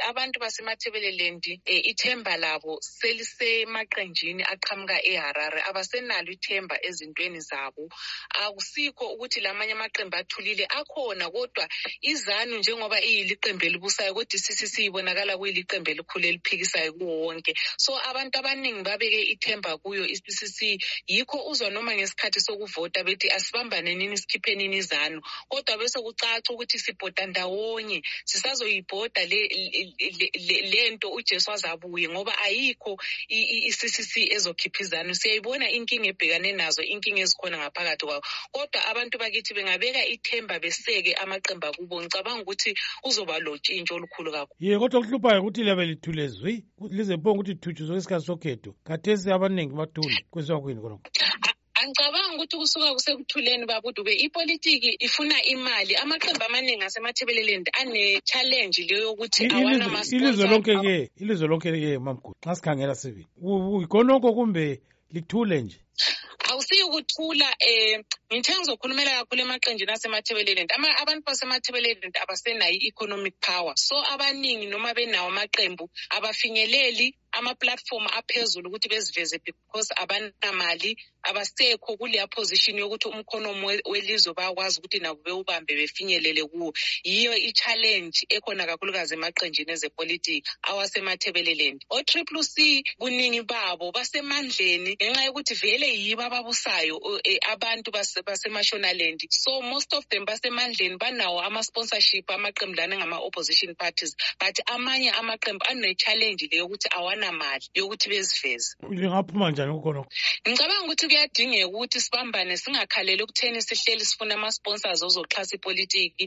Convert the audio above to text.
Abantu baseMatabeleland e, ithemba labo selisemaqenjini aqhamuka eHarare abasenalo ithemba ezintweni zabo. Akusikho ukuthi lamanye amaqembu athulile akhona kodwa izanu njengoba iyiliqembu elibusayo kodwa iCCC ibonakala kuyiliqembu elikhulu eliphikisayo kuwo wonke. So abantu abaningi babeke ithemba kuyo iCCC yikho uzwa noma ngesikhathi sokuvota bethi asibambanenini sikhipheni izanu kodwa besekucaca ukuthi sibhoda ndawonye sisazoyibhoda lento ujesu azabuye ngoba ayikho i-ccc ezokhipha izanu siyayibona inkinga ebhekane nazo inkinga ezikhona ngaphakathi kwabo kodwa abantu bakithi bengabeka ithemba beseke amaqembu akubo ngicabanga ukuthi kuzoba lotshintsho olukhulu kakhulu ye kodwa okuhluphayo ukuthi liyabe lithule zwi lize bonga ukuthi thutshu zonke isikhathi sokhetho khathesi abaningi bathule kwenziwa kuyini khonokho Angicabangi ukuthi kusuka kusekuthuleni babudube ipolitiki ifuna imali amaqembu amaningi asemathebelelend ane-challenge leyo yokuthi ilizwe lonke ke ilizwe lonke ke mamgulu nxa sikhangela sibili yikhonokho kumbe lithule nje awusiyi ukuthula um ngithe ngizokhulumela kakhulu emaqenjini asemathebeleland abantu basemathebeleland abasenayo i-economic power so abaningi noma benawo amaqembu abafinyeleli amaplatform aphezulu ukuthi beziveze because abanamali abasekho kuleya position yokuthi umkhonomo welizwe bayakwazi ukuthi nabo bewubambe befinyelele kuwo yiyo i-challenge ekhona kakhulukazi emaqenjini ezepolitiki awasemathebeleleni o-triple c buningi babo basemandleni ngenxa yokuthi vele yibo ababusayo e, abantu basemashonalend so most of them basemandleni banawo ama-sponsorship amaqembu lana ngama-opposition parties but amanye amaqembu anechallenge leyokuthi awanamali yokuthi beziveze lingaphuma njani kukhonokho ngicabanga ukuthi kuyadingeka ukuthi sibambane singakhaleli ukutheni sihleli sifuna ama-sponsors ozoxhasa ipolitiki